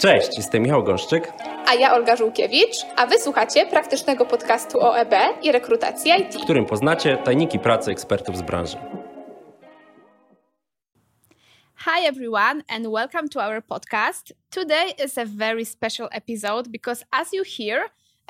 Cześć, jestem Michał Gąszczyk. A ja Olga Żółkiewicz, a wysłuchacie praktycznego podcastu o EB i rekrutacji IT. W którym poznacie tajniki pracy ekspertów z branży. Hi everyone and welcome to our podcast. Today is a very special episode because as you hear,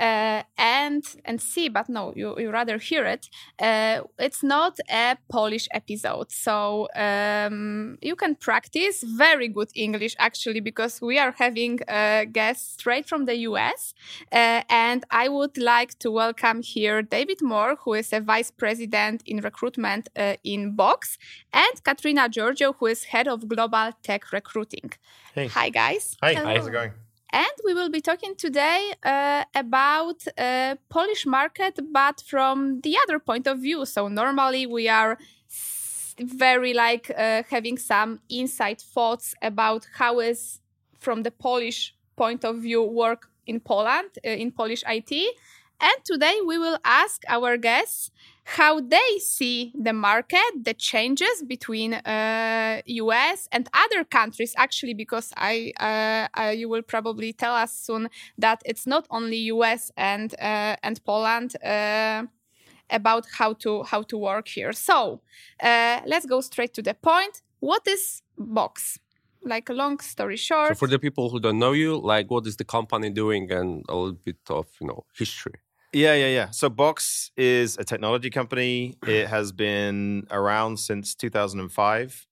uh, and and see, but no, you, you rather hear it. Uh, it's not a Polish episode, so um, you can practice very good English actually because we are having a guest straight from the US, uh, and I would like to welcome here David Moore, who is a vice president in recruitment uh, in Box, and Katrina Georgiou, who is head of global tech recruiting. Hey. Hi guys. Hi, Hello. how's it going? And we will be talking today uh, about uh, Polish market, but from the other point of view. So normally we are very like uh, having some inside thoughts about how is from the Polish point of view work in Poland uh, in Polish IT. And today we will ask our guests how they see the market, the changes between uh, US and other countries. Actually, because I, uh, uh, you will probably tell us soon that it's not only US and uh, and Poland. Uh, about how to how to work here. So uh, let's go straight to the point. What is Box? Like a long story short. So for the people who don't know you, like what is the company doing and a little bit of, you know, history. Yeah, yeah, yeah. So Box is a technology company. It has been around since 2005.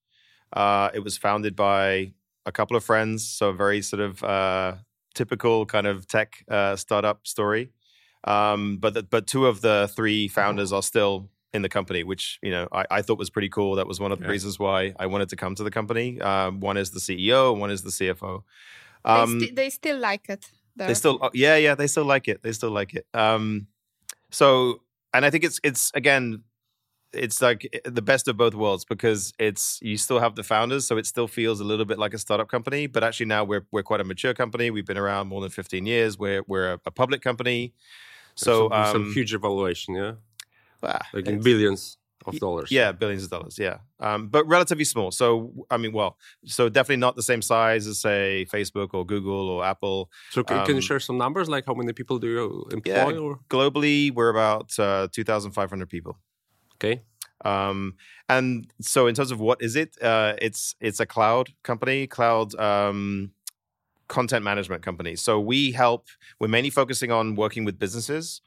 Uh, it was founded by a couple of friends, so a very sort of uh, typical kind of tech uh, startup story. Um, but the, but two of the three founders are still in the company, which you know I, I thought was pretty cool. That was one of the Yeah. reasons why I wanted to come to the company. Um, one is the CEO, one is the CFO. they, Um, sti- they still like it. There. they still oh, yeah yeah they still like it they still like it. Um so and i think it's it's again it's like the best of both worlds because it's you still have the founders so it still feels a little bit like a startup company but actually now we're we're quite a mature company. We've been around more than 15 years. We're we're a, a public company. So some, some um, huge evaluation, yeah? ah, Like in billions of dollars. Yeah, billions of dollars. Yeah, um, but relatively small. So I mean, well, so definitely not the same size as say Facebook or Google or Apple. So can, can you Um, share some numbers? Like how many people do you employ? Yeah. Or Globally, we're about uh, two thousand five hundred people. okay, Um, and so, in terms of what is it, uh, it's it's a cloud company, cloud um, content management company. So we help. We're mainly focusing on working with businesses.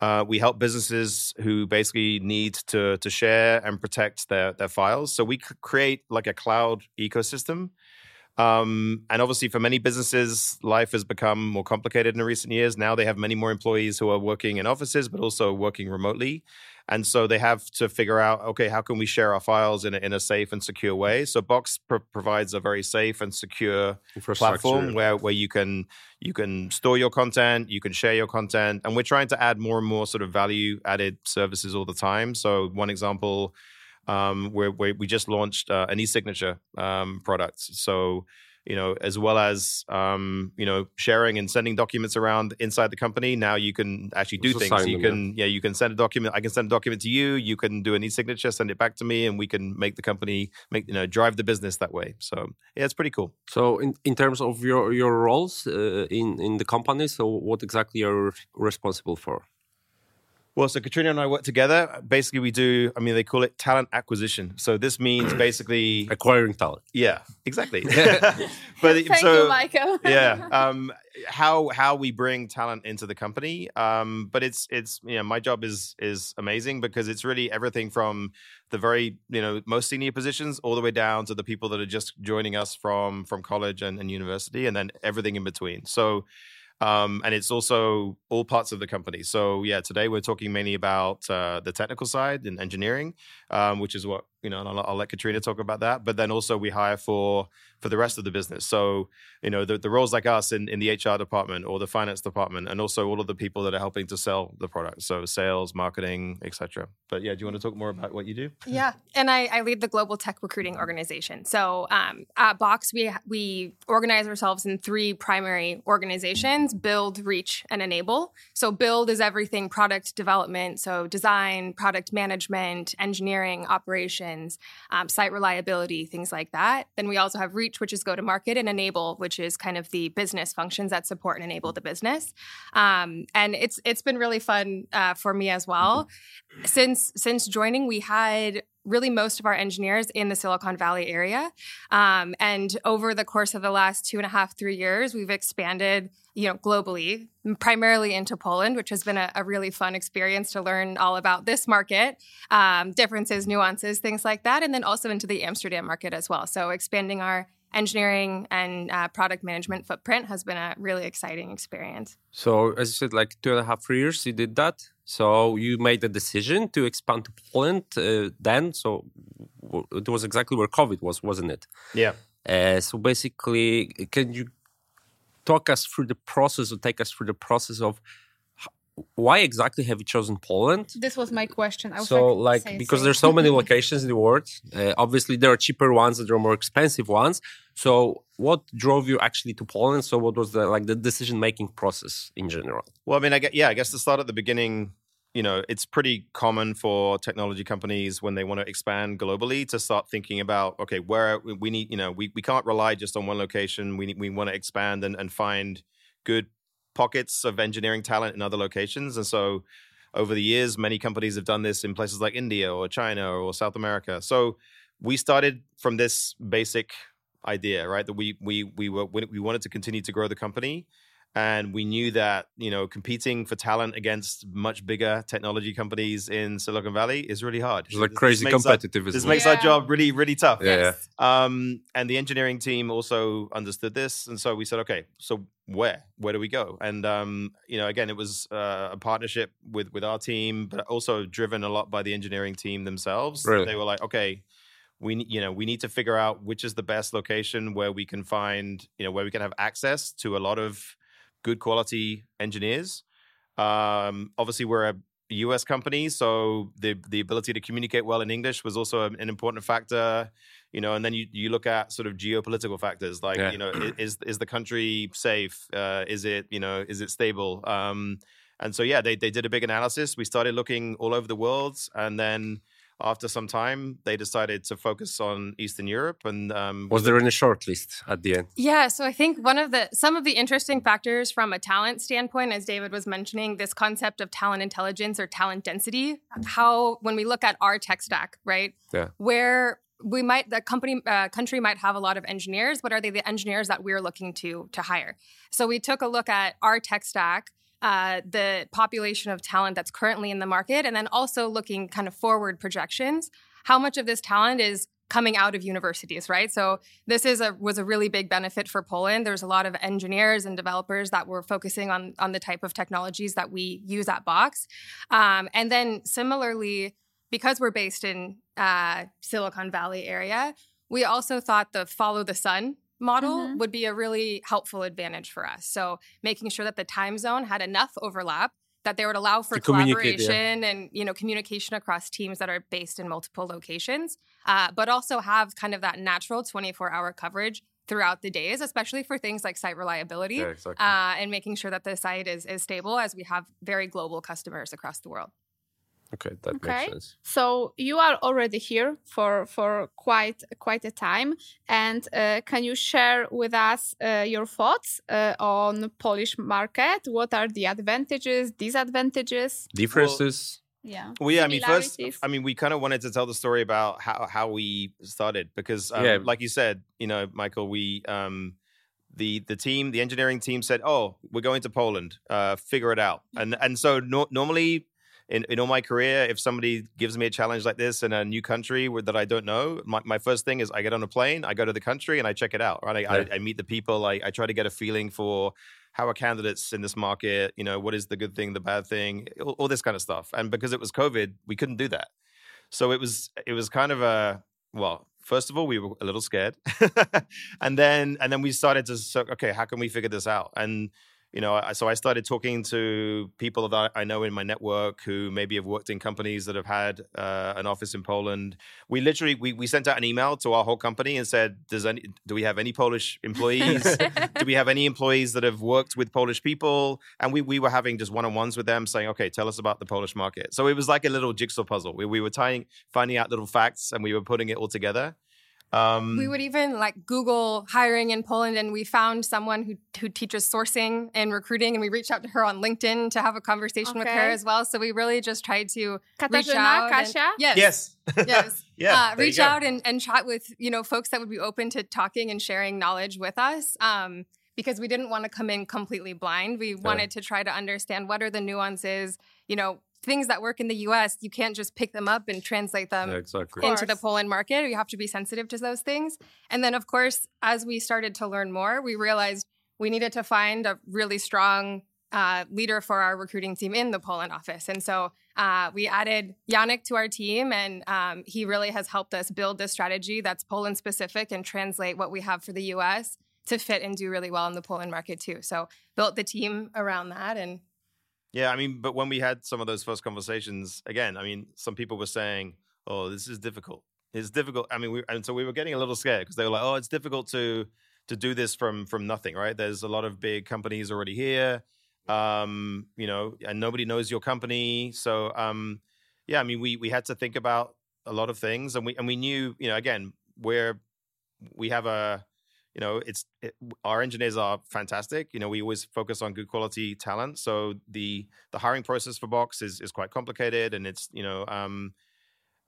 Uh, we help businesses who basically need to to share and protect their their files. So we create like a cloud ecosystem. Um, and obviously, for many businesses, life has become more complicated in recent years. Now they have many more employees who are working in offices, but also working remotely. And so they have to figure out, okay, how can we share our files in a, in a safe and secure way? So Box pro- provides a very safe and secure platform where where you can you can store your content, you can share your content, and we're trying to add more and more sort of value added services all the time. So one example, um, where, where we just launched uh, an e-signature um, product. So you know, as well as um, you know, sharing and sending documents around inside the company. Now you can actually do things. you them, yeah. can yeah, you can send a document. I can send a document to you. You can do an e-signature, send it back to me, and we can make the company make you know drive the business that way. So yeah, it's pretty cool. So in, in terms of your your roles uh, in in the company, so what exactly are you responsible for? Well, so Katrina and I work together. Basically, we do, I mean, they call it talent acquisition. So this means basically, Acquiring talent. yeah, exactly. but Thank so, you, Michael. yeah, um, how how we bring talent into the company. Um, but it's it's you know my job is is amazing because it's really everything from the very you know most senior positions all the way down to the people that are just joining us from from college and, and university, and then everything in between. So. Um, and it's also all parts of the company. So yeah, today we're talking mainly about uh, the technical side and engineering, um, which is what you know. And I'll, I'll let Katrina talk about that. But then also we hire for for the rest of the business. So you know the, the roles like us in, in the HR department or the finance department, and also all of the people that are helping to sell the product. So sales, marketing, etc. But yeah, do you want to talk more about what you do? Yeah, and I, I lead the global tech recruiting organization. So um, at Box, we we organize ourselves in three primary organizations: build, reach, and enable. So build is everything product development, so design, product management, engineering, operations operations, um, site reliability, things like that. Then we also have Reach, which is go to market, and Enable, which is kind of the business functions that support and enable the business. Um, and it's it's been really fun uh, for me as well. Since since joining, we had really most of our engineers in the Silicon Valley area. Um, and over the course of the last two and a half, three years, we've expanded, you know, globally, primarily into Poland, which has been a, a really fun experience to learn all about this market, um, differences, nuances, things like that, and then also into the Amsterdam market as well. So expanding our engineering and uh, product management footprint has been a really exciting experience. So, as you said, like two and a half years, you did that. So you made the decision to expand to Poland uh, then. So it was exactly where COVID was, wasn't it? Yeah. Uh, so basically, can you talk us through the process or take us through the process of why exactly have you chosen Poland? This was my question. so, like, like because there's so many locations in the world. Uh, obviously, there are cheaper ones and there are more expensive ones. So, what drove you actually to Poland? So, what was the like the decision making process in general? Well, I mean, I get yeah, I guess to start at the beginning, you know, it's pretty common for technology companies when they want to expand globally to start thinking about, okay, where we need, you know, we, we can't rely just on one location. We we want to expand and, and find good pockets of engineering talent in other locations. And so over the years, many companies have done this in places like India or China or South America. So we started from this basic idea, right? That we we we were we wanted to continue to grow the company and we knew that you know competing for talent against much bigger technology companies in Silicon Valley is really hard. It's like this, crazy this competitive. Our, this makes yeah. our job really really tough. Yeah, yeah. Um, and the engineering team also understood this, and so we said, okay, so where where do we go? And um, you know, again, it was uh, a partnership with with our team, but also driven a lot by the engineering team themselves. Really? They were like, okay we you know we need to figure out which is the best location where we can find you know where we can have access to a lot of good quality engineers. Um, obviously, we're a US company, so the the ability to communicate well in English was also an important factor. You know, and then you, you look at sort of geopolitical factors like yeah. you know is is the country safe? Uh, is it you know is it stable? Um, and so yeah, they they did a big analysis. We started looking all over the world, and then after some time, they decided to focus on Eastern Europe. And um, was there any short list at the end? Yeah, so I think one of the some of the interesting factors from a talent standpoint, as David was mentioning, this concept of talent intelligence or talent density. How when we look at our tech stack, right? Yeah. Where we might the company uh, country might have a lot of engineers but are they the engineers that we're looking to to hire so we took a look at our tech stack uh, the population of talent that's currently in the market, and then also looking kind of forward projections. How much of this talent is coming out of universities, right? So this is a was a really big benefit for Poland. There's a lot of engineers and developers that were focusing on on the type of technologies that we use at Box, um, and then similarly, because we're based in uh, Silicon Valley area, we also thought the follow the sun model mm-hmm. would be a really helpful advantage for us. So making sure that the time zone had enough overlap that they would allow for collaboration yeah. and you know communication across teams that are based in multiple locations, uh, but also have kind of that natural 24 hour coverage throughout the days, especially for things like site reliability yeah, exactly. uh, and making sure that the site is, is stable as we have very global customers across the world. Okay, that okay. makes sense. So you are already here for for quite quite a time, and uh, can you share with us uh, your thoughts uh, on Polish market? What are the advantages, disadvantages, differences? Well, yeah. Well, yeah. I mean, first, I mean, we kind of wanted to tell the story about how how we started because, um, yeah. like you said, you know, Michael, we um, the the team, the engineering team said, "Oh, we're going to Poland. Uh, figure it out." And and so no, normally in, in all my career, if somebody gives me a challenge like this in a new country where, that I don't know, my, my first thing is I get on a plane, I go to the country, and I check it out. Right, I, yeah. I, I meet the people, I, I try to get a feeling for how are candidates in this market. You know, what is the good thing, the bad thing, all, all this kind of stuff. And because it was COVID, we couldn't do that. So it was it was kind of a well first of all we were a little scared and then and then we started to so, okay how can we figure this out and you know, I, so I started talking to people that I know in my network who maybe have worked in companies that have had uh, an office in Poland. We literally we, we sent out an email to our whole company and said, "Does any do we have any Polish employees? do we have any employees that have worked with Polish people?" And we we were having just one on ones with them, saying, "Okay, tell us about the Polish market." So it was like a little jigsaw puzzle. We we were tying finding out little facts and we were putting it all together. Um, we would even like Google hiring in Poland, and we found someone who who teaches sourcing and recruiting, and we reached out to her on LinkedIn to have a conversation okay. with her as well. So we really just tried to Katarzyna, reach out. Kasia? And, yes, yes, yes. yeah, uh, reach out and, and chat with you know folks that would be open to talking and sharing knowledge with us. Um, because we didn't want to come in completely blind. We wanted to try to understand what are the nuances, you know, things that work in the US, you can't just pick them up and translate them yeah, exactly. into the Poland market. You have to be sensitive to those things. And then, of course, as we started to learn more, we realized we needed to find a really strong uh, leader for our recruiting team in the Poland office. And so uh, we added Yannick to our team, and um, he really has helped us build this strategy that's Poland specific and translate what we have for the US to fit and do really well in the Poland market too. So built the team around that and yeah, I mean, but when we had some of those first conversations, again, I mean, some people were saying, "Oh, this is difficult. It's difficult." I mean, we, and so we were getting a little scared because they were like, "Oh, it's difficult to to do this from from nothing, right? There's a lot of big companies already here, um, you know, and nobody knows your company. So, um, yeah, I mean, we we had to think about a lot of things, and we and we knew, you know, again, where we have a you know it's it, our engineers are fantastic you know we always focus on good quality talent so the the hiring process for box is is quite complicated and it's you know um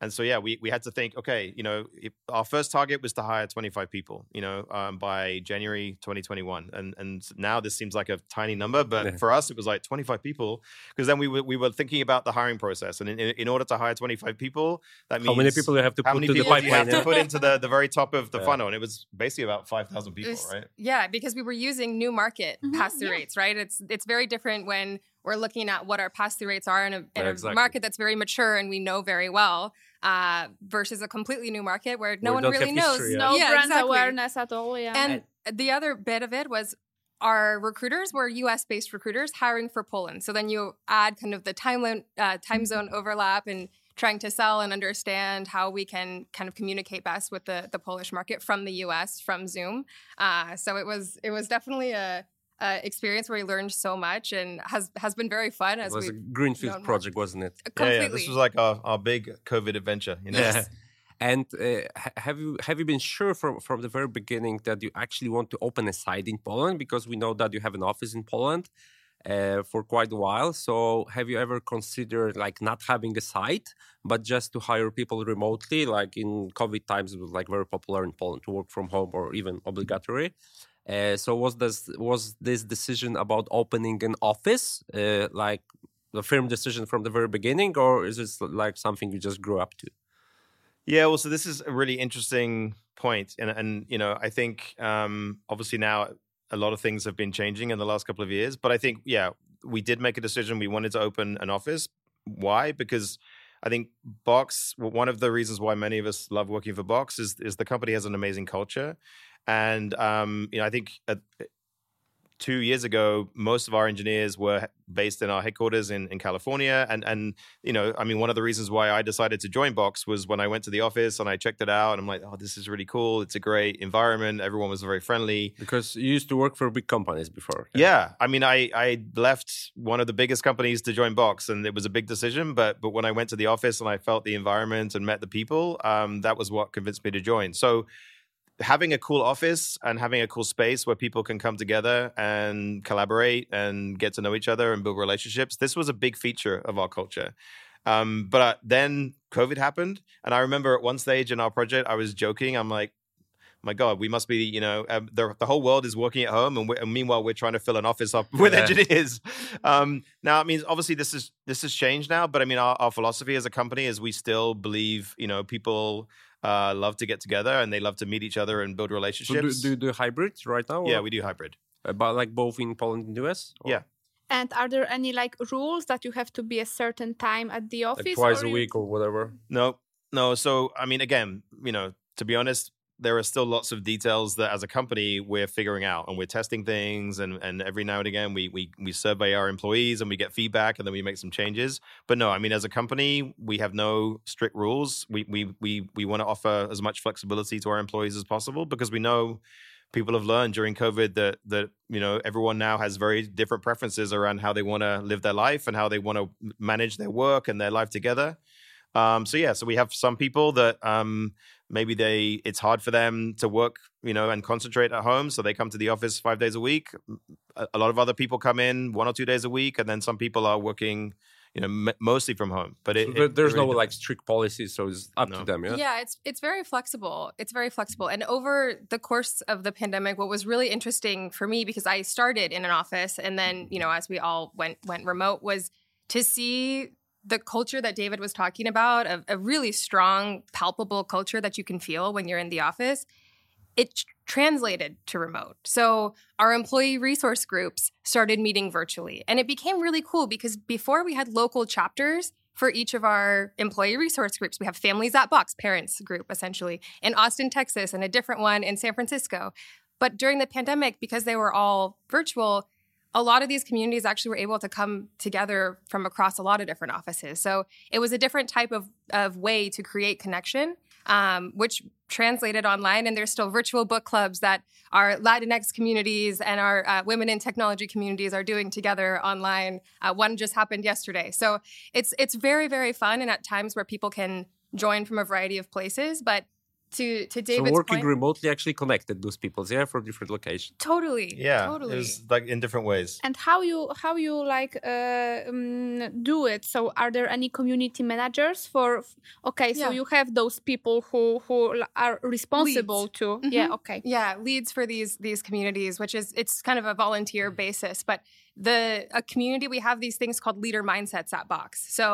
and so yeah we, we had to think okay you know if, our first target was to hire 25 people you know um, by january 2021 and and now this seems like a tiny number but yeah. for us it was like 25 people because then we were, we were thinking about the hiring process and in, in, order to hire 25 people that means how many people you have to how put many to people the pipeline you have to put into the, the very top of the yeah. funnel and it was basically about 5000 people was, right yeah because we were using new market mm-hmm, pass-through yeah. rates right it's it's very different when we're looking at what our pass-through rates are in a, in yeah, a exactly. market that's very mature and we know very well uh, versus a completely new market where no one really knows. History, No yeah, brand exactly. awareness at all. Yeah. And the other bit of it was our recruiters were US based recruiters hiring for Poland. So then you add kind of the time, uh, time zone overlap and trying to sell and understand how we can kind of communicate best with the, the Polish market from the US from Zoom. Uh, so it was it was definitely a uh, experience where we learned so much and has has been very fun. As it was we a greenfield project, wasn't it? Completely. Yeah, yeah, this was like our, our big COVID adventure. You know? Yeah. And uh, have you have you been sure from from the very beginning that you actually want to open a site in Poland because we know that you have an office in Poland uh, for quite a while. So have you ever considered like not having a site but just to hire people remotely? Like in COVID times, it was like very popular in Poland to work from home or even obligatory. Uh, so was this was this decision about opening an office uh, like the firm decision from the very beginning, or is this like something you just grew up to? Yeah, well, so this is a really interesting point, and and you know I think um, obviously now a lot of things have been changing in the last couple of years, but I think yeah we did make a decision. We wanted to open an office. Why? Because I think Box. One of the reasons why many of us love working for Box is is the company has an amazing culture, and um, you know, I think at, two years ago, most of our engineers were based in our headquarters in, in California. And and you know, I mean, one of the reasons why I decided to join Box was when I went to the office and I checked it out, and I'm like, oh, this is really cool. It's a great environment. Everyone was very friendly. Because you used to work for big companies before. Yeah, yeah. I mean, I I left one of the biggest companies to join Box, and it was a big decision. But but when I went to the office and I felt the environment and met the people, um, that was what convinced me to join. So having a cool office and having a cool space where people can come together and collaborate and get to know each other and build relationships this was a big feature of our culture um, but uh, then covid happened and i remember at one stage in our project i was joking i'm like my God, we must be, you know, um, the, the whole world is working at home, and, and, meanwhile we're trying to fill an office up with yeah. engineers. Um, now, I mean, obviously this is this has changed now, but I mean, our, our philosophy as a company is we still believe, you know, people uh, love to get together and they love to meet each other and build relationships. So do, do, do hybrid right now? Yeah, we do hybrid. Uh, but like both in Poland and US? Or? Yeah. And are there any like rules that you have to be a certain time at the office? Like twice a week or whatever? No, no. So, I mean, again, you know, to be honest, there are still lots of details that as a company we're figuring out and we're testing things and, and every now and again we, we we survey our employees and we get feedback and then we make some changes. But no i mean as a company we have no strict rules. We we we, we want to offer as much flexibility to our employees as possible because we know people have learned during covid that that you know everyone now has very different preferences around how they want to live their life and how they want to manage their work and their life together. Um, so yeah, so we have some people that um, maybe they it's hard for them to work, you know, and concentrate at home, so they come to the office five days a week. A, a lot of other people come in one or two days a week, and then some people are working, you know, m- mostly from home. But it, so it, there's it no like strict policies, so it's up No. to them. Yeah. Yeah, it's it's very flexible. It's very flexible. And over the course of the pandemic, what was really interesting for me because I started in an office and then, you know, as we all went went remote was to see the culture that David was talking about, a, a really strong, palpable culture that you can feel when you're in the office. It translated to remote. So our employee resource groups started meeting virtually. And it became really cool because before we had local chapters for each of our employee resource groups. We have Families at Box, parents group essentially, in Austin, Texas, and a different one in San Francisco. But during the pandemic, because they were all virtual, a lot of these communities actually were able to come together from across a lot of different offices. So it was a different type of, of way to create connection, um, which translated online. And there's still virtual book clubs that our Latinx communities and our uh, women in technology communities are doing together online. Uh, one just happened yesterday. So it's it's very very fun, and at times where people can join from a variety of places. But to to David's so working point, remotely actually connected those people, yeah, from different locations. totally, yeah, totally. it was like in different ways. And how you how you like uh, um, do it? So are there any community managers for? Okay, so Yeah. you have those people who who are responsible to. Yeah. Mhm. Okay. yeah leads for these these communities which is it's kind of a volunteer basis but the a community we have these things called leader mindsets at box so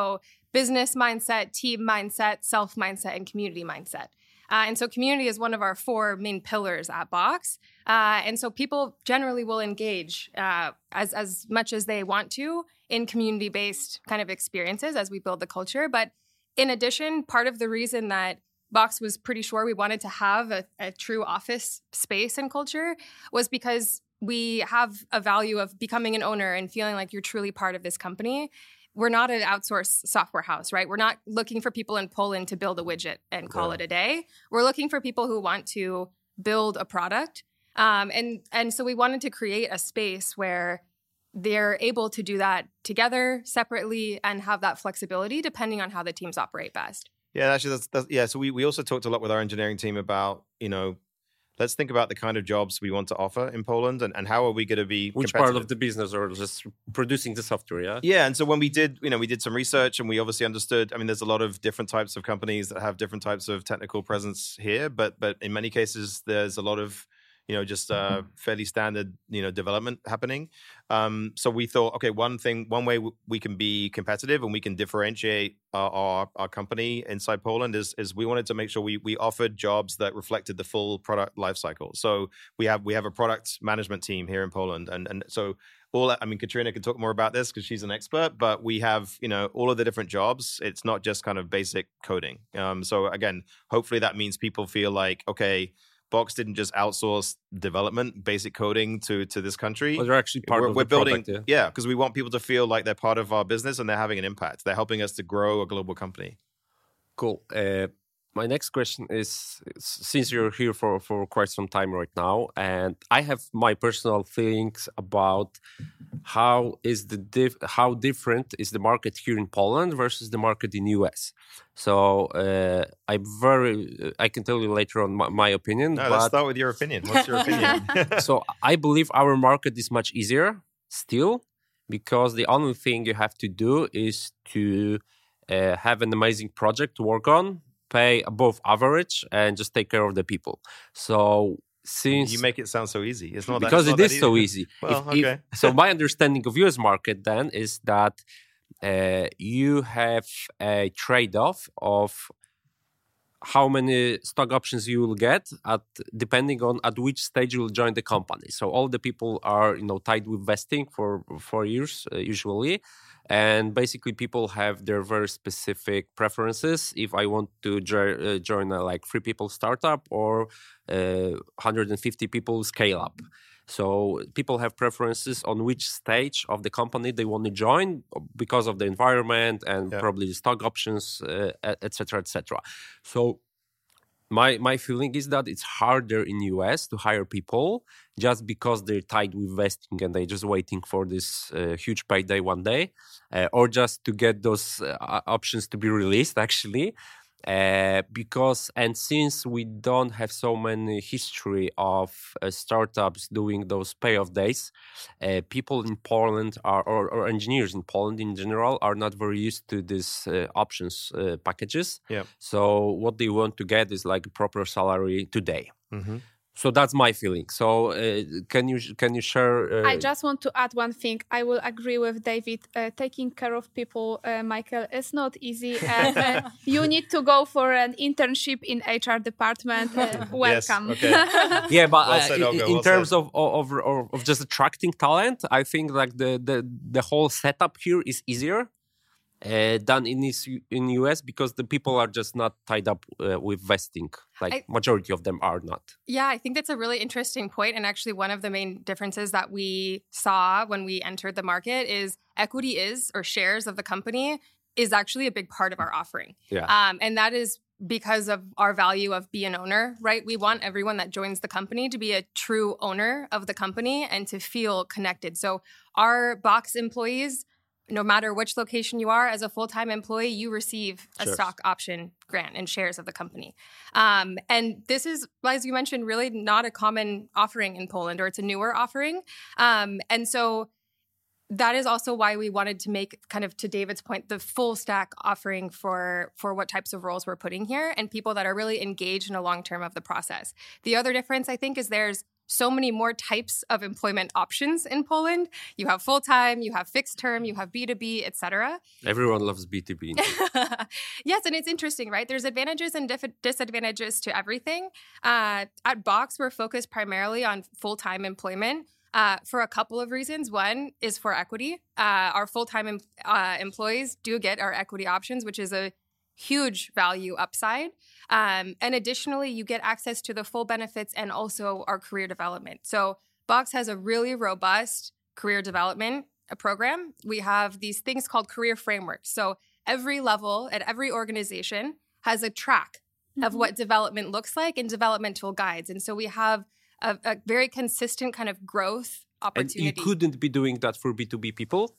business mindset team mindset self mindset and community mindset uh, and so community is one of our four main pillars at box uh, and so people generally will engage uh, as as much as they want to in community based kind of experiences as we build the culture but in addition part of the reason that Box was pretty sure we wanted to have a, a true office space and culture was because we have a value of becoming an owner and feeling like you're truly part of this company. We're not an outsourced software house, right? We're not looking for people in Poland to build a widget and call Yeah. it a day. We're looking for people who want to build a product. Um, and and so we wanted to create a space where they're able to do that together, separately, and have that flexibility depending on how the teams operate best. Yeah, actually, that's, that's yeah. So we we also talked a lot with our engineering team about you know, let's think about the kind of jobs we want to offer in Poland and, and how are we going to be Which part of the business or just producing the software? Yeah. Yeah, and so when we did, you know, we did some research and we obviously understood. I mean, there's a lot of different types of companies that have different types of technical presence here, but but in many cases, there's a lot of you know just uh, fairly standard you know development happening. Um, so we thought, okay, one thing, one way w- we can be competitive and we can differentiate our our, our company inside Poland is is we wanted to make sure we we offered jobs that reflected the full product lifecycle. So we have we have a product management team here in Poland, and and so all I mean, Katrina can talk more about this because she's an expert, but we have, you know, all of the different jobs. It's not just kind of basic coding. Um, so again, hopefully that means people feel like, okay, Box didn't just outsource development, basic coding to to this country. Well, they're actually part we're, of we're building, product, yeah, because we want people to feel like they're part of our business and they're having an impact. They're helping us to grow a global company. Cool. Uh, my next question is since you're here for, for quite some time right now, and I have my personal feelings about how is the how different is the market here in Poland versus the market in US. So uh, I'm very I can tell you later on my, my opinion. No, but let's start with your opinion. What's your opinion? so I believe our market is much easier still because the only thing you have to do is to uh, have an amazing project to work on, pay above average, and just take care of the people. So since you make it sound so easy. It's not that- because it's it not is that so easy. Well, If- if- okay. so my understanding of US market then is that uh, you have a trade-off of how many stock options you will get at depending on at which stage you will join the company. So all the people are you know tied with vesting for four years uh, usually, and basically people have their very specific preferences. If I want to jo- uh, join a like three people startup or uh, 150 people scale up. So people have preferences on which stage of the company they want to join because of the environment and Yeah. probably the stock options, uh, etc., etc. So my my feeling is that it's harder in US to hire people just because they're tied with vesting and they're just waiting for this uh, huge payday one day, uh, or just to get those uh, options to be released actually. Uh, because and since we don't have so many history of uh, startups doing those payoff days, uh, people in Poland are or, or engineers in Poland in general are not very used to these uh, options uh, packages. Yeah. So what they want to get is like a proper salary today. Mm-hmm. So that's my feeling. So uh, can you can you share? Uh, I just want to add one thing. I will agree with David. Uh, taking care of people, uh, Michael, is not easy, and uh, you need to go for an internship in HR department. Uh, welcome. okay. yeah, but Well uh, said, in- in well terms of, of of of just attracting talent, I think like the the the whole setup here is easier. Uh, than in this, in US because the people are just not tied up uh, with vesting. Like I- majority of them are not. Yeah, I think that's a really interesting point, and actually one of the main differences that we saw when we entered the market is equity is or shares of the company is actually a big part of our offering. Yeah. Um, and that is because of our value of be an owner, right? We want everyone that joins the company to be a true owner of the company and to feel connected. So our box employees, no matter which location you are, as a full-time employee, you receive a Shares. stock option grant and shares of the company. Um, and this is, as you mentioned, really not a common offering in Poland, or it's a newer offering. Um, and so that is also why we wanted to make kind of to David's point the full stack offering for for what types of roles we're putting here and people that are really engaged in the long term of the process. The other difference I think is there's so many more types of employment options in Poland. You have full time, you have fixed term, you have B2B, etc. Everyone loves B2B. yes, and it's interesting, right? There's advantages and dif- disadvantages to everything. Uh, at Box, we're focused primarily on full time employment. Uh, for a couple of reasons. One is for equity. Uh, our full time em- uh, employees do get our equity options, which is a huge value upside. Um, and additionally, you get access to the full benefits and also our career development. So, Box has a really robust career development uh, program. We have these things called career frameworks. So, every level at every organization has a track of Mhm. what development looks like and developmental guides. And so, we have a, a very consistent kind of growth and opportunity you couldn't be doing that for B2B people.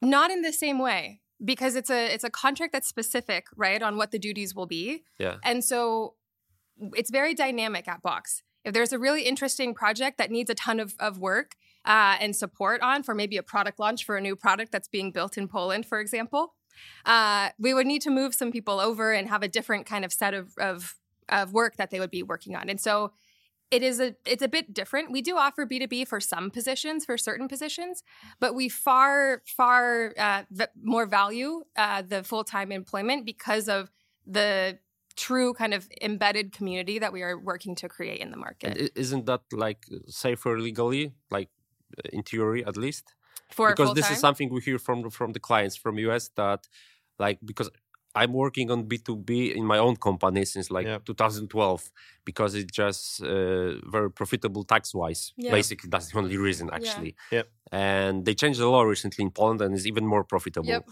not in the same way because it's a it's a contract that's specific right on what the duties will be. Yeah. and so it's very dynamic at box. If there's a really interesting project that needs a ton of, of work uh, and support on for maybe a product launch for a new product that's being built in poland for example uh, we would need to move some people over and have a different kind of set of, of, of work that they would be working on. And so it is a it's a bit different. We do offer B2B for some positions, for certain positions, but we far far uh, v- more value uh, the full time employment because of the true kind of embedded community that we are working to create in the market And isn't that like safer legally, like in theory at least? for because this is something we hear from from the clients from US that like because I'm working on B2B in my own company since like Yeah. 2012 because it's just uh, very profitable tax wise. Yeah. Basically, that's the only reason actually. Yep. And they changed the law recently in Poland and it's even more profitable. Yep.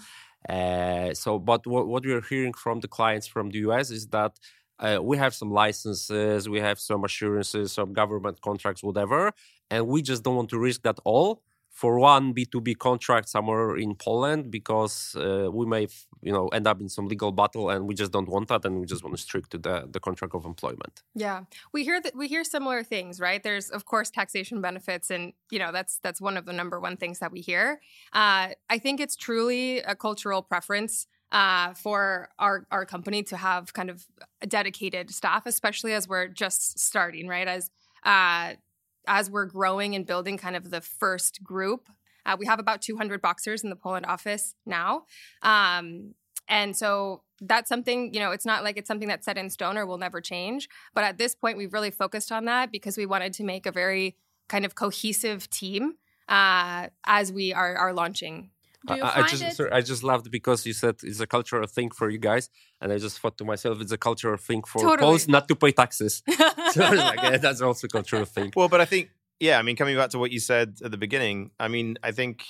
Uh, so, but what, what we are hearing from the clients from the US is that uh, we have some licenses, we have some assurances, some government contracts, whatever, and we just don't want to risk that all for one B2B contract somewhere in Poland because uh, we may, you know, end up in some legal battle, and we just don't want that, and we just want to stick to the the contract of employment. Yeah, we hear that we hear similar things, right? There's of course taxation benefits, and you know that's that's one of the number one things that we hear. Uh, I think it's truly a cultural preference uh, for our our company to have kind of dedicated staff, especially as we're just starting, right? As uh, as we're growing and building kind of the first group. Uh, we have about 200 boxers in the Poland office now. Um, And so that's something, you know, it's not like it's something that's set in stone or will never change. But at this point, we've really focused on that because we wanted to make a very kind of cohesive team uh, as we are, are launching. Do you I, I just it? sorry, I just loved because you said it's a cultural thing for you guys, and I just thought to myself it's a cultural thing for Totally. Poles not to pay taxes. so I was like, yeah, that's also a cultural thing. Well, but I think, yeah, I mean, coming back to what you said at the beginning, I mean, I think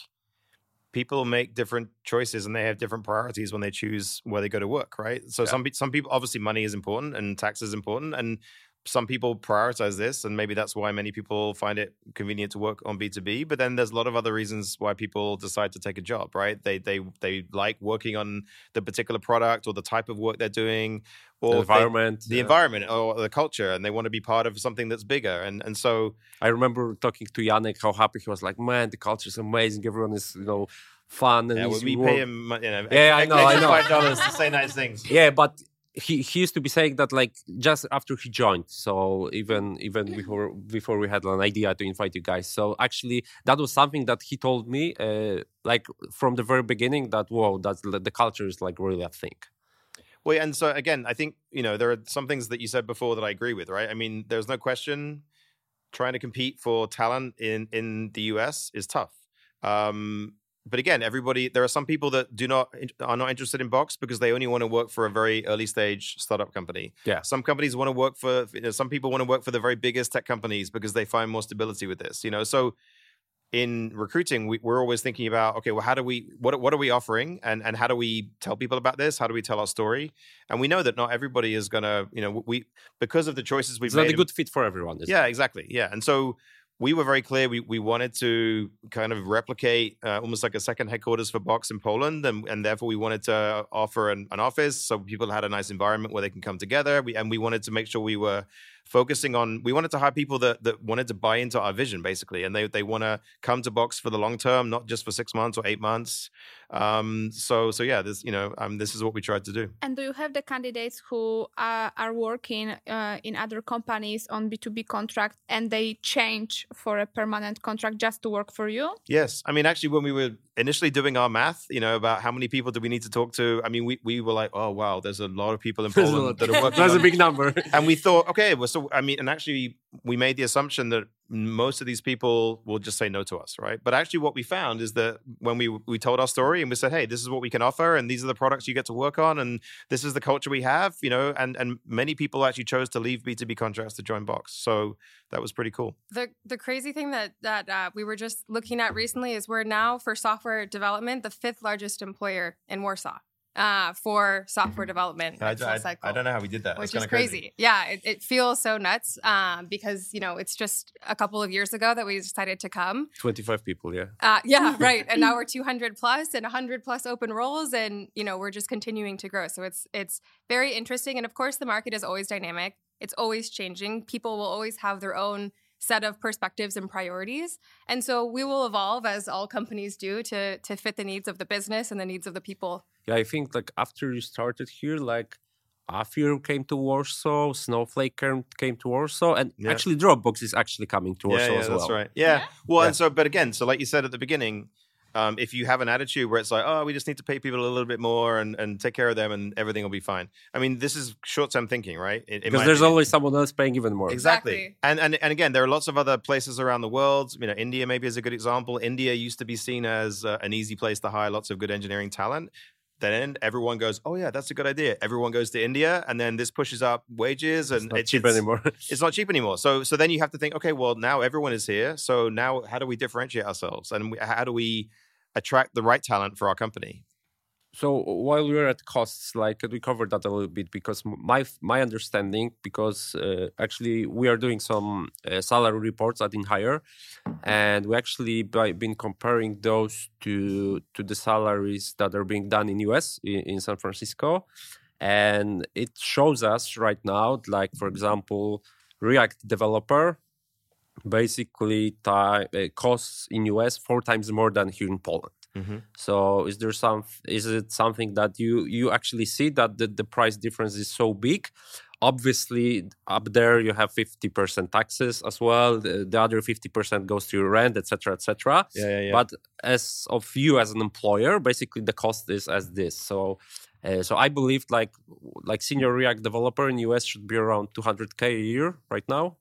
people make different choices and they have different priorities when they choose where they go to work, right? So Yeah. some some people obviously money is important and tax is important, and some people prioritize this, and maybe that's why many people find it convenient to work on B two B. But then there's a lot of other reasons why people decide to take a job, right? They they they like working on the particular product or the type of work they're doing, or The they- environment. the yeah. environment or the culture, and they want to be part of something that's bigger, and and so. I remember talking to Yannick how happy he was. Like, man, the culture is amazing. Everyone is, you know, fun and Yeah, well, we work." pay him, you know, Yeah, I know, I know. five dollars to say nice things. Yeah, but he, he used to be saying that like just after he joined. So even even before before we had an idea to invite you guys. So actually, that was something that he told me uh, like from the very beginning. That whoa, that's the culture is like really a thing. Well, and so again, I think you know there are some things that you said before that I agree with. Right? I mean, there's no question trying to compete for talent in in the US is tough. Um, but again, everybody there are some people that do not are not interested in Box because they only want to work for a very early stage startup company. Yeah. Some companies want to work for you know, some people want to work for the very biggest tech companies because they find more stability with this. You know, so in recruiting, we, we're always thinking about okay, well, how do we what what are we offering, and and how do we tell people about this? How do we tell our story? And we know that not everybody is gonna, you know, we because of the choices we've It's made. not a good fit for everyone. is it? yeah, exactly. Yeah, and so we were very clear. We we wanted to kind of replicate uh, almost like a second headquarters for Box in Poland, and, and therefore we wanted to offer an, an office so people had a nice environment where they can come together. We and we wanted to make sure we were focusing on. We wanted to hire people that that wanted to buy into our vision, basically, and they they want to come to Box for the long term, not just for six months or eight months. Um, so so yeah, this you know um, this is what we tried to do. And do you have the candidates who are, are working uh, in other companies on B2B contract and they change for a permanent contract just to work for you? Yes. I mean, actually, when we were initially doing our math, you know, about how many people do we need to talk to, I mean, we, we were like, oh, wow, there's a lot of people in Poland that are working. That's a big number. and we thought, okay, well, so, I mean, and actually, we made the assumption that most of these people will just say no to us, right? But actually, what we found is that when we we told our story and we said, hey, this is what we can offer, and these are the products you get to work on, and this is the culture we have, you know, and and many people actually chose to leave B2B contracts to join Box. So that was pretty cool. The the crazy thing that that uh, we were just looking at recently is we're now for software development the fifth largest employer in Warsaw uh, for software development. I, full I, cycle. I don't know how we did that. which That's is kinda crazy. Yeah, it, it feels so nuts um, because you know it's just a couple of years ago that we decided to come. 25 people, yeah. Uh, yeah, right. And now we're 200 plus and 100 plus open roles, and you know we're just continuing to grow. So it's it's very interesting, and of course the market is always dynamic. It's always changing. People will always have their own set of perspectives and priorities, and so we will evolve as all companies do to to fit the needs of the business and the needs of the people. Yeah, I think like after you started here, like Afir came to Warsaw, Snowflake came, came to Warsaw, and Yeah. actually Dropbox is actually coming to Warsaw yeah, yeah, as well. that's right. Yeah. Yeah? Well, Yeah. and so, but again, so like you said at the beginning, um, if you have an attitude where it's like, oh, we just need to pay people a little bit more and, and take care of them and everything will be fine. I mean, this is short term thinking, right? In- in Because there's opinion. always someone else paying even more. Exactly. Exactly. And, and and again, there are lots of other places around the world. You know, India maybe is a good example. India used to be seen as uh, an easy place to hire lots of good engineering talent. Then everyone goes, oh yeah, that's a good idea. Everyone goes to India, and then this pushes up wages, and It's not cheap anymore. it's not cheap anymore. So so then you have to think, okay, well now everyone is here. So now how do we differentiate ourselves, and we, how do we attract the right talent for our company? So while we're at costs, like we covered that a little bit because my my understanding, because uh, actually we are doing some uh, salary reports at InHire, and we actually by, been comparing those to to the salaries that are being done in US in, in San Francisco, and it shows us right now, like for example, React developer basically ti- uh, costs in US four times more than here in Poland. So is there some is it something that you you actually see that the, the price difference is so big? Obviously up there you have 50% taxes as well the, the other 50% goes to your rent etc etc Yeah, yeah, yeah. but as of you as an employer basically the cost is as this. So uh, so i believe like like senior react developer in us should be around 200k a year right now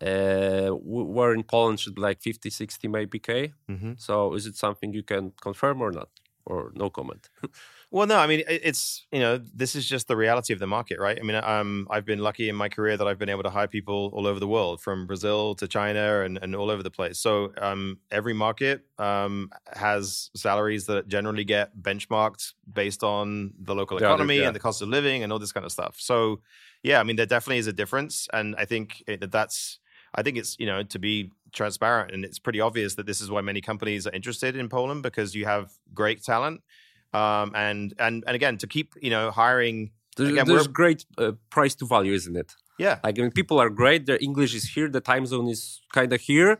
uh, where in poland should be like 50 60 maybe k hmm so is it something you can confirm or not or no comment Well, no, I mean it's you know this is just the reality of the market, right? I mean, um, I've been lucky in my career that I've been able to hire people all over the world, from Brazil to China and, and all over the place. So um, every market um, has salaries that generally get benchmarked based on the local Yeah, economy yeah. and the cost of living and all this kind of stuff. So yeah, I mean there definitely is a difference, and I think it, that that's I think it's you know to be transparent and it's pretty obvious that this is why many companies are interested in Poland because you have great talent um, and and and again to keep you know hiring There- Again, there's great uh, price to value isn't it yeah Like, I mean, people are great. Their English is here. The time zone is kind of here,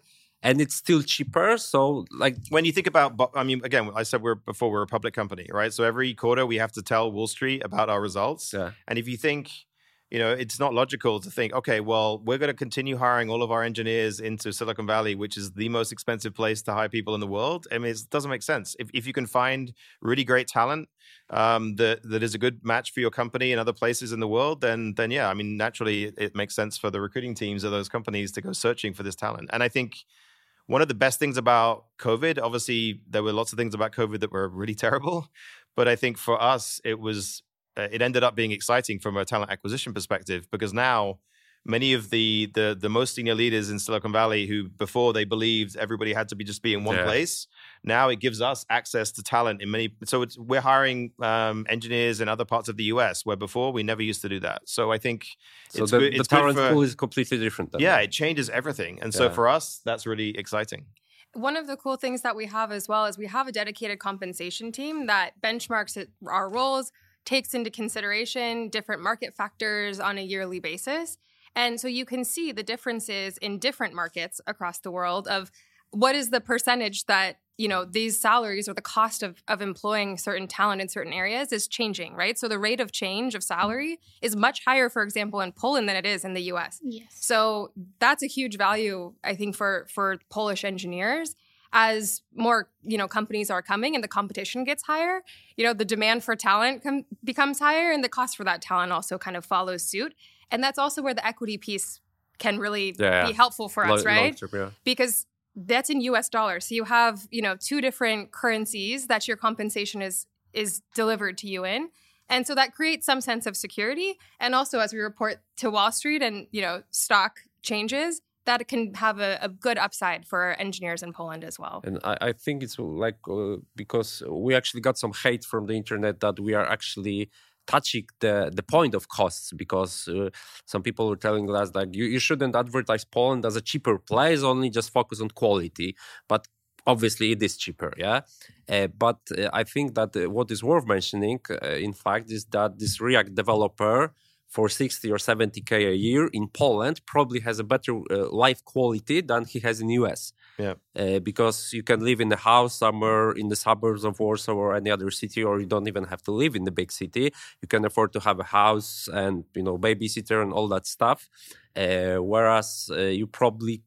and it's still cheaper. So, like, when you think about I mean again I said we're before we're a public company right so every quarter we have to tell Wall Street about our results yeah, and if you think you know it's not logical to think okay well we're going to continue hiring all of our engineers into Silicon Valley which is the most expensive place to hire people in the world I mean it doesn't make sense if if you can find really great talent um, that that is a good match for your company in other places in the world, then then yeah, I mean naturally it, it makes sense for the recruiting teams of those companies to go searching for this talent. And I think one of the best things about COVID, obviously there were lots of things about COVID that were really terrible, but I think for us it was uh, it ended up being exciting from a talent acquisition perspective because now many of the the the most senior leaders in Silicon Valley who before they believed everybody had to be just be in one Yeah. place now it gives us access to talent in many so it's we're hiring um, engineers in other parts of the US where before we never used to do that so I think so it's the, good, the it's good talent for- pool is completely different. Then. yeah it changes everything and so for us that's really exciting One of the cool things that we have as well is we have a dedicated compensation team that benchmarks our roles, takes into consideration different market factors on a yearly basis. And so you can see the differences in different markets across the world of what is the percentage that you know these salaries or the cost of, of employing certain talent in certain areas is changing right so the rate of change of salary is much higher for example in poland than it is in the us Yes. so that's a huge value, I think, for for Polish engineers. As more you know companies are coming and the competition gets higher, you know the demand for talent com- becomes higher, and the cost for that talent also kind of follows suit. And that's also where the equity piece can really Yeah. be helpful for us, right? long term, yeah. because that's in US dollars. So you have, you know, two different currencies that your compensation is is delivered to you in. And so that creates some sense of security. And also as we report to Wall Street and, you know, stock changes, that can have a, a good upside for engineers in Poland as well. And I, I think it's like uh, because we actually got some hate from the internet that we are actually touching the, the point of costs because uh, some people were telling us like you, you shouldn't advertise Poland as a cheaper place, only just focus on quality. But obviously it is cheaper, yeah. Uh, but uh, I think that uh, what is worth mentioning, uh, in fact, is that this React developer for 60 or 70k a year in Poland probably has a better uh, life quality than he has in US uh, because you can live in a house somewhere in the suburbs of Warsaw or any other city, or you don't even have to live in the big city. You can afford to have a house and you know babysitter and all that stuff. Uh, whereas uh, you probably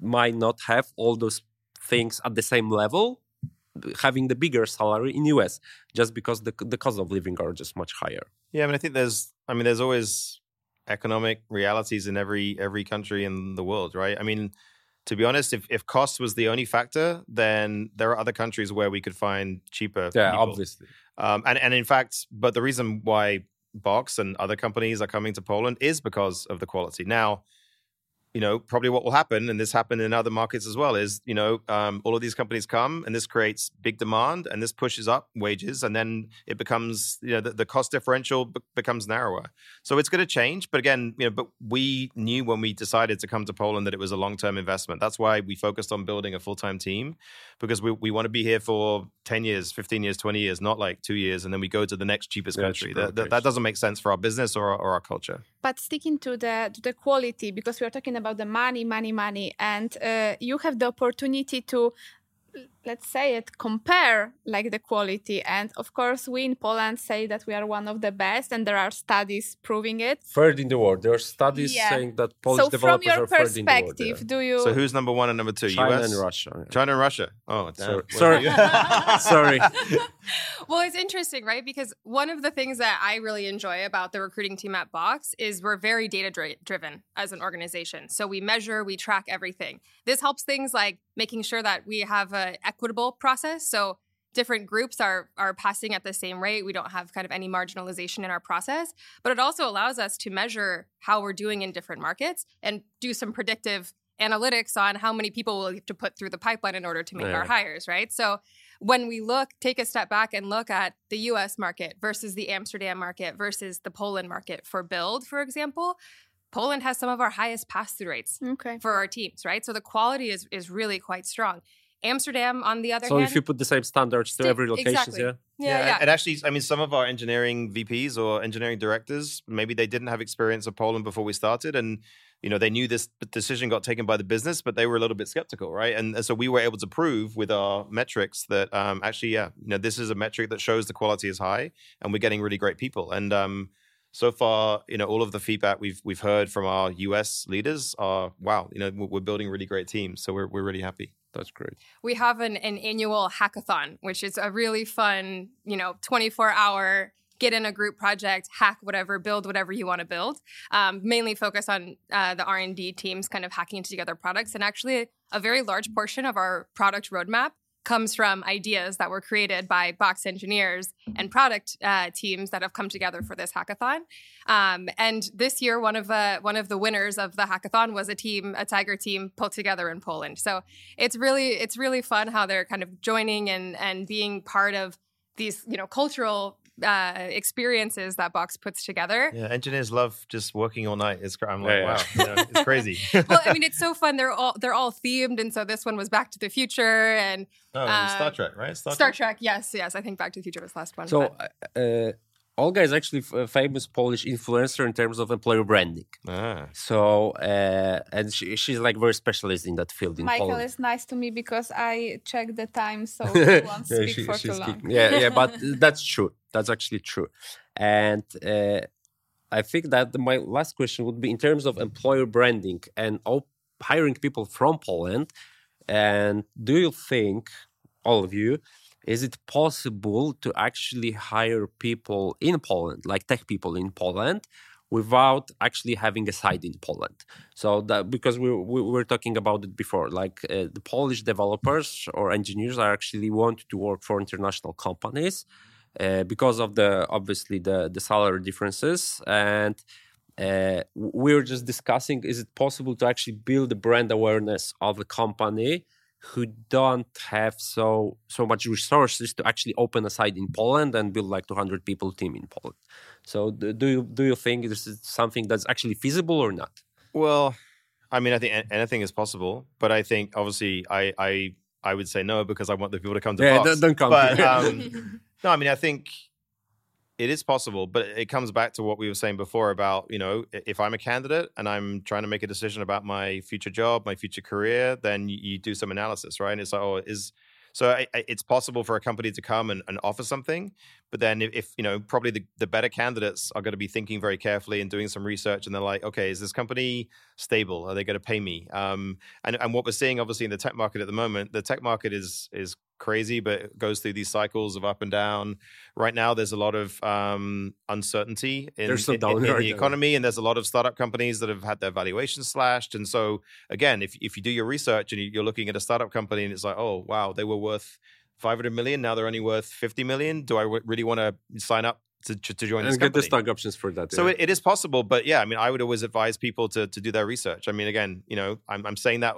might not have all those things at the same level, having the bigger salary in US, just because the the cost of living are just much higher. Yeah, I mean, I think there's, I mean, there's always economic realities in every every country in the world, right? I mean, to be honest, if if cost was the only factor, then there are other countries where we could find cheaper. Yeah, people. obviously. Um, and and in fact, but the reason why Box and other companies are coming to Poland is because of the quality. Now, you know, probably what will happen, and this happened in other markets as well, is you know, um, all of these companies come, and this creates big demand, and this pushes up wages, and then it becomes, you know, the, the cost differential be- becomes narrower. So it's going to change, but again, you know, but we knew when we decided to come to Poland that it was a long term investment. That's why we focused on building a full time team, because we we want to be here for ten years, fifteen years, twenty years, not like two years, and then we go to the next cheapest Yeah, country. That, that, that doesn't make sense for our business or, or our culture. but sticking to the to the quality because we are talking about the money money money. And uh, you have the opportunity to let's say it compare like the quality and of course we in poland say that we are one of the best and there are studies proving it third in the world there are studies Yeah. saying that polish so from developers your are third in the world, perspective yeah. do you So who's number one and number two? china US and russia yeah. China and Russia. Oh, damn. Sorry. Where- Sorry. well, it's interesting, right? Because one of the things that I really enjoy about the recruiting team at Box is we're very data dri- driven as an organization. So we measure, we track everything. This helps things like making sure that we have an equitable process. So different groups are are passing at the same rate. We don't have kind of any marginalization in our process, but it also allows us to measure how we're doing in different markets and do some predictive analytics on how many people we'll have to put through the pipeline in order to make our hires, right? So when we look, take a step back and look at the US market versus the Amsterdam market versus the Poland market for build, for example, Poland has some of our highest pass through rates okay for our teams, right? So the quality is, is really quite strong. Amsterdam, on the other so hand, So if you put the same standards to Sti- every location exactly. yeah yeah, and- yeah. And actually, I mean, some of our engineering VPs or engineering directors, maybe they didn't have experience of Poland before we started. And, you know, they knew this decision got taken by the business, but they were a little bit skeptical, right? And, and so we were able to prove with our metrics that um, actually, yeah, you know, this is a metric that shows the quality is high and we're getting really great people. And, um, so far, you know, all of the feedback we've we've heard from our US leaders are, wow, you know, we're we're building really great teams, so we're we're really happy. That's great we have an, an annual hackathon, which is a really fun, you know, 24 hour get in a group project, hack whatever, build whatever you want to build. Um, mainly focus on uh, the R and D teams kind of hacking together products, and actually a very large portion of our product roadmap comes from ideas that were created by box engineers and product uh, teams that have come together for this hackathon. Um, and this year, one of the one of the winners of the hackathon was a team, a Tiger team, pulled together in Poland. So it's really it's really fun how they're kind of joining and and being part of these you know cultural uh, experiences that Box puts together. Yeah, engineers love just working all night. It's cra- I'm like, Yeah, yeah. wow, you know, it's crazy. well, I mean, it's so fun. They're all they're all themed, and so this one was Back to the Future and oh, uh, Star Trek, right? Star, Trek. Yes, yes. I think Back to the Future was the last one. So, but- uh, Olga is actually a famous Polish influencer in terms of employer branding. Ah. So, uh, and she, she's like very specialist in that field in michael Poland. is nice to me because i check the time so he won't Yeah, speak she- for too long keep- yeah, yeah, but that's true. That's actually true. And uh, I think that my last question would be in terms of employer branding and op- hiring people from Poland. And do you think, all of you, is it possible to actually hire people in Poland, like tech people in Poland, without actually having a site in Poland? So that because we, we were talking about it before, like uh, the Polish developers or engineers are actually want to work for international companies uh, because of the obviously the the salary differences and. Uh, we were just discussing: is it possible to actually build the brand awareness of a company who don't have so so much resources to actually open a site in Poland and build like 200 people team in Poland. So do, do you do you think this is something that's actually feasible or not? Well, I mean, I think anything is possible, but I think obviously I I I would say no because I want the people to come to Yeah, don't come But um, no, I mean, I think it is possible, but it comes back to what we were saying before about you know if I'm a candidate and I'm trying to make a decision about my future job, my future career, then you, do some analysis, right? And it's like, oh, is so I, I, it's possible for a company to come and, and offer something, but then if, if you know, probably the, the better candidates are going to be thinking very carefully and doing some research, and they're like, okay, is this company stable? Are they going to pay me? Um, and and what we're seeing, obviously, in the tech market at the moment, the tech market is is crazy, but it goes through these cycles of up and down. Right now, there's a lot of um, uncertainty in, in- in- in the economy, and there's a lot of startup companies that have had their valuations slashed. And so, again, if if you do your research and you- you're looking at a startup company and it's like, oh wow, they were worth 500 million, now they're only worth 50 million. Do I w- really want to sign up to to, join this and get the stock options for that. So it, it is possible, but yeah, I mean, I would always advise people to to do their research. I mean, again, you know, I'm I'm saying that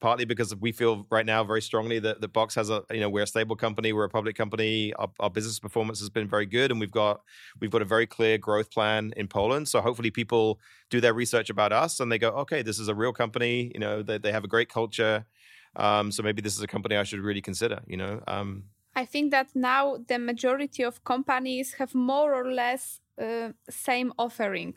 partly because we feel right now very strongly that the box has a you know we're a stable company, we're a public company, our, our business performance has been very good, and we've got we've got a very clear growth plan in Poland. So hopefully, people do their research about us and they go, okay, this is a real company. You know, they they have a great culture. Um, so maybe this is a company I should really consider. You know, um, I think that now the majority of companies have more or less uh, same offering.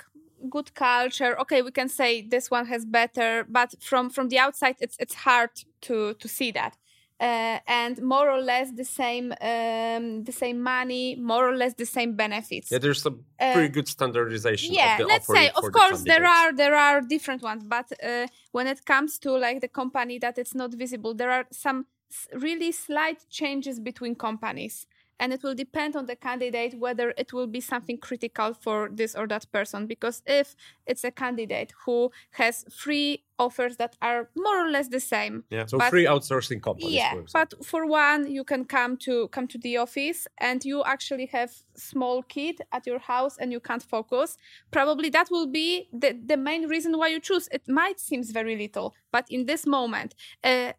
Good culture. Okay, we can say this one has better, but from from the outside, it's it's hard to to see that. uh, and more or less the same um, the same money, more or less the same benefits. Yeah, there's a pretty good standardization. Yeah, let's say, of course, the there are there are different ones, but uh, when it comes to like the company that it's not visible, there are some really slight changes between companies. And it will depend on the candidate whether it will be something critical for this or that person. Because if it's a candidate who has three offers that are more or less the same, Yeah. So but- free outsourcing companies. yeah for but for one you can come to come to the office and you actually have small kid at your house and you can't focus probably that will be the, the main reason why you choose it might seems very little but in this moment uh,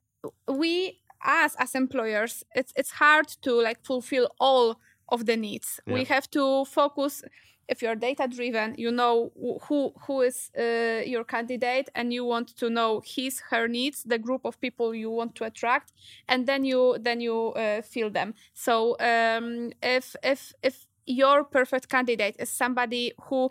we us as employers it's it's hard to like fulfill all of the needs. We have to focus if you're data driven you know who who is uh, your candidate and you want to know his her needs the group of people you want to attract and then you then you uh, fill them. So um, if if if your perfect candidate is somebody who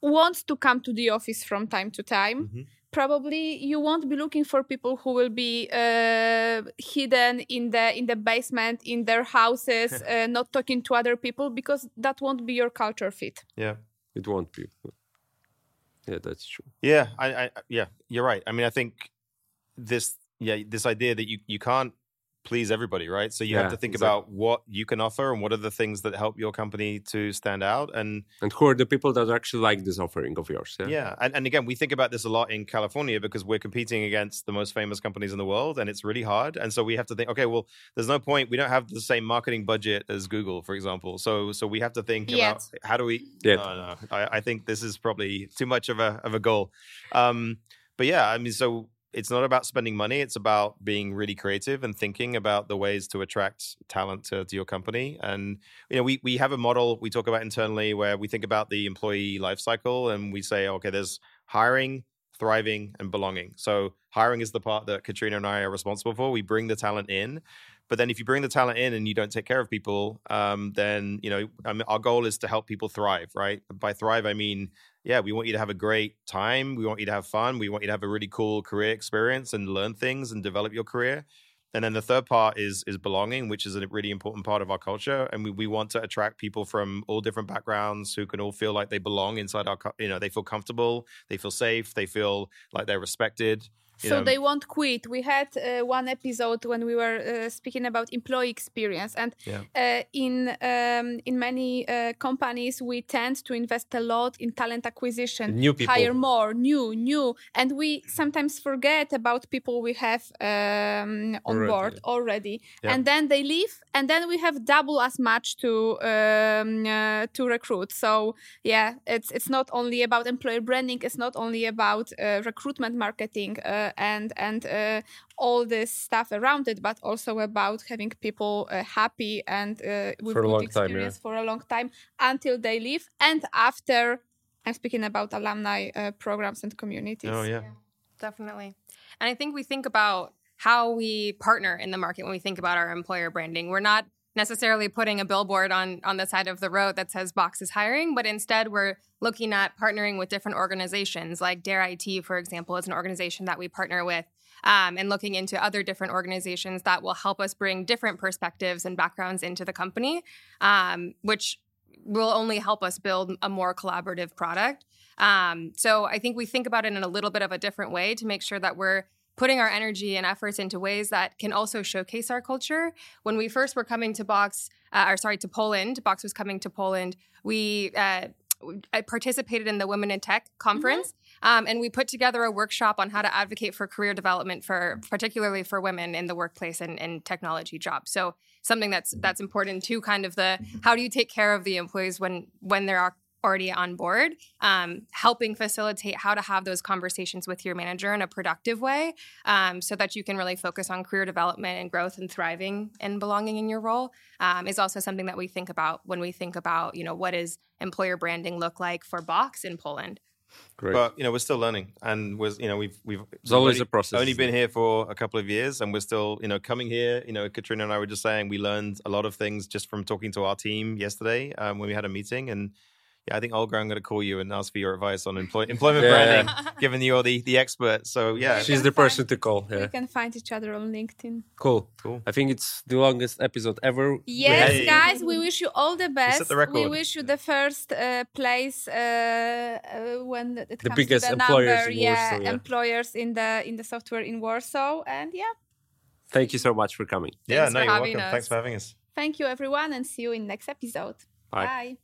wants to come to the office from time to time Mhm. Probably you won't be looking for people who will be uh, hidden in the in the basement in their houses uh, not talking to other people because that won't be your culture fit Yeah. it won't be. Yeah, that's true. Yeah, I, I yeah, you're right. I mean, I think this yeah, this idea that you you can't please everybody, right? So you have to think exactly. about what you can offer and what are the things that help your company to stand out and And who are the people that actually like this offering of yours? Yeah. yeah, and, and again, we think about this a lot in California because we're competing against the most famous companies in the world, and it's really hard. And so we have to think, okay, well, there's no point. We don't have the same marketing budget as Google, for example. So so we have to think Yet. about how do we? Yet. No, no, I, I think this is probably too much of a of a goal. Um, but yeah, I mean, so it's not about spending money. It's about being really creative and thinking about the ways to attract talent to, to your company. And you know, we we have a model we talk about internally where we think about the employee life cycle and we say, okay, there's hiring, thriving, and belonging. So hiring is the part that Katrina and I are responsible for. We bring the talent in. But then, if you bring the talent in and you don't take care of people, um, then you know I mean, our goal is to help people thrive, right? By thrive, I mean yeah, we want you to have a great time. We want you to have fun. We want you to have a really cool career experience and learn things and develop your career. And then the third part is is belonging, which is a really important part of our culture. And we, we want to attract people from all different backgrounds who can all feel like they belong inside our, you know, they feel comfortable, they feel safe, they feel like they're respected. So know. they won't quit we had uh, one episode when we were uh, speaking about employee experience and Yeah. uh, in um, in many uh, companies we tend to invest a lot in talent acquisition New people. hire more new new and we sometimes forget about people we have um, on Already, board already Yeah. and then they leave and then we have double as much to um, uh, to recruit so yeah it's it's not only about employer branding it's not only about uh, recruitment marketing uh, and and uh, all this stuff around it but also about having people uh, happy and uh, with For a good long time, yeah. experience for a long time until they leave and after i'm speaking about alumni uh, programs and communities Oh yeah. Definitely. And I think we think about how we partner in the market when we think about our employer branding. We're not necessarily putting a billboard on on the side of the road that says Box is hiring, but instead we're looking at partnering with different organizations like Dare IT, for example, is an organization that we partner with. Um, and looking into other different organizations that will help us bring different perspectives and backgrounds into the company, um, which will only help us build a more collaborative product. Um, so I think we think about it in a little bit of a different way to make sure that we're putting our energy and efforts into ways that can also showcase our culture. When we first were coming to Box, uh, or sorry, to Poland, Box was coming to Poland. We uh, I participated in the Women in Tech conference, um, and we put together a workshop on how to advocate for career development for particularly for women in the workplace and, and technology jobs. So something that's that's important too. Kind of the how do you take care of the employees when when they're al- already on board, um, helping facilitate how to have those conversations with your manager in a productive way, um, so that you can really focus on career development and growth and thriving and belonging in your role. Um, is also something that we think about when we think about you know what does employer branding look like for Box in Poland. Great. But you know, we're still learning, and was you know we've we've It's always only, a process, Only been here for a couple of years, and we're still you know coming here. You know, Katrina and I were just saying we learned a lot of things just from talking to our team yesterday um, when we had a meeting, and yeah, I think Olga, I'm going to call you and ask for your advice on employ- employment Yeah. branding, given you're the the expert. So yeah, You She's can the person find- to call. We can find each other on LinkedIn. Cool. Cool. I think it's the longest episode ever. Yes, had. Hey. guys, we wish you all the best. the We wish you the first uh, place uh, uh, when it comes biggest to the employers number, in yeah, Warsaw, yeah. employers in the in the software in Warsaw. And yeah, Thank you so much for coming. yeah, Thanks no, for you're having welcome. Thanks us. for having us. thank you everyone, and see you in next episode. Bye. Bye.